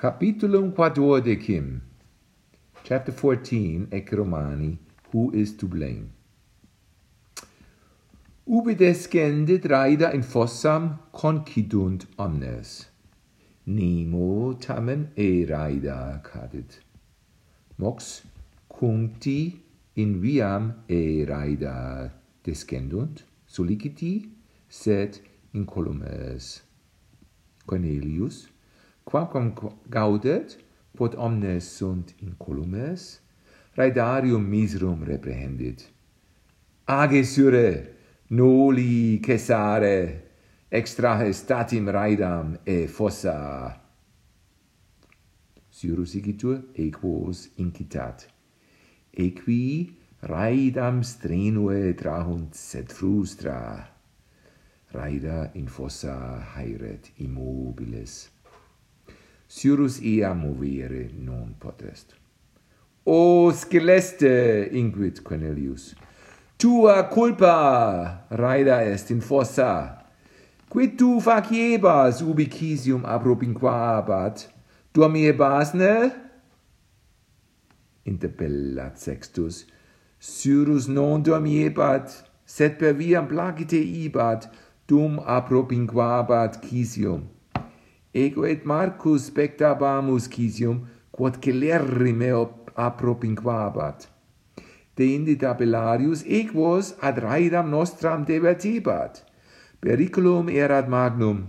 Capitulum quadodecim. Chapter 14, Ec Romani, Who is to blame? Ubi descendit raida in fossam concidunt omnes. Nemo tamen e raida cadit. Mox cuncti in viam e raida descendunt, soliciti, sed in columes. Cornelius, quamquam gaudet, quod omnes sunt incolumnes, raedarium miserum reprehendit. Age sure, noli cesare, extrahe statim raidam e fossa. Syrus igitur equos incitat. Equi raidam strenue trahunt sed frustra. Raida in fossa haeret immobiles. Syrus ia movere non potest. O sceleste, inquit Cornelius, tua culpa raida est in fossa, quid tu faciebas ubicisium apropinquabat, dormiebas ne? Interpellat Sextus, Syrus non dormiebat, sed per viam placite ibat, dum apropinquabat cisium. Ego et Marcus spectabamus quisium, quod celerri meo apropinquabat. De indi tabellarius equos ad raidam nostram debatibat. Periculum erat magnum.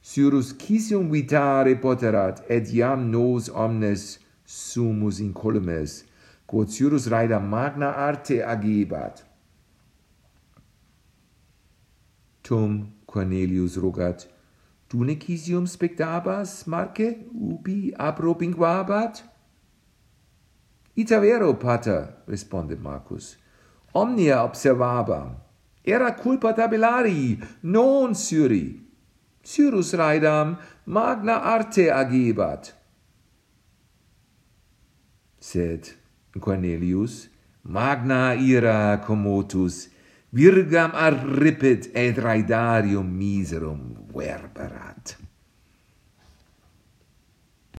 Surus quisium vitare poterat, et iam nos omnes sumus incolumes, quod surus raidam magna arte agebat. Tum Cornelius rogat, Dunecisium spectabas marce ubi apropinguabat? Ita vero, pater, responde Marcus. Omnia observabam. Era culpa tabellari, non Syri. Surus raidam magna arte agebat. Sed Cornelius magna ira commotus virgam arripet et raidarium miserum verberat.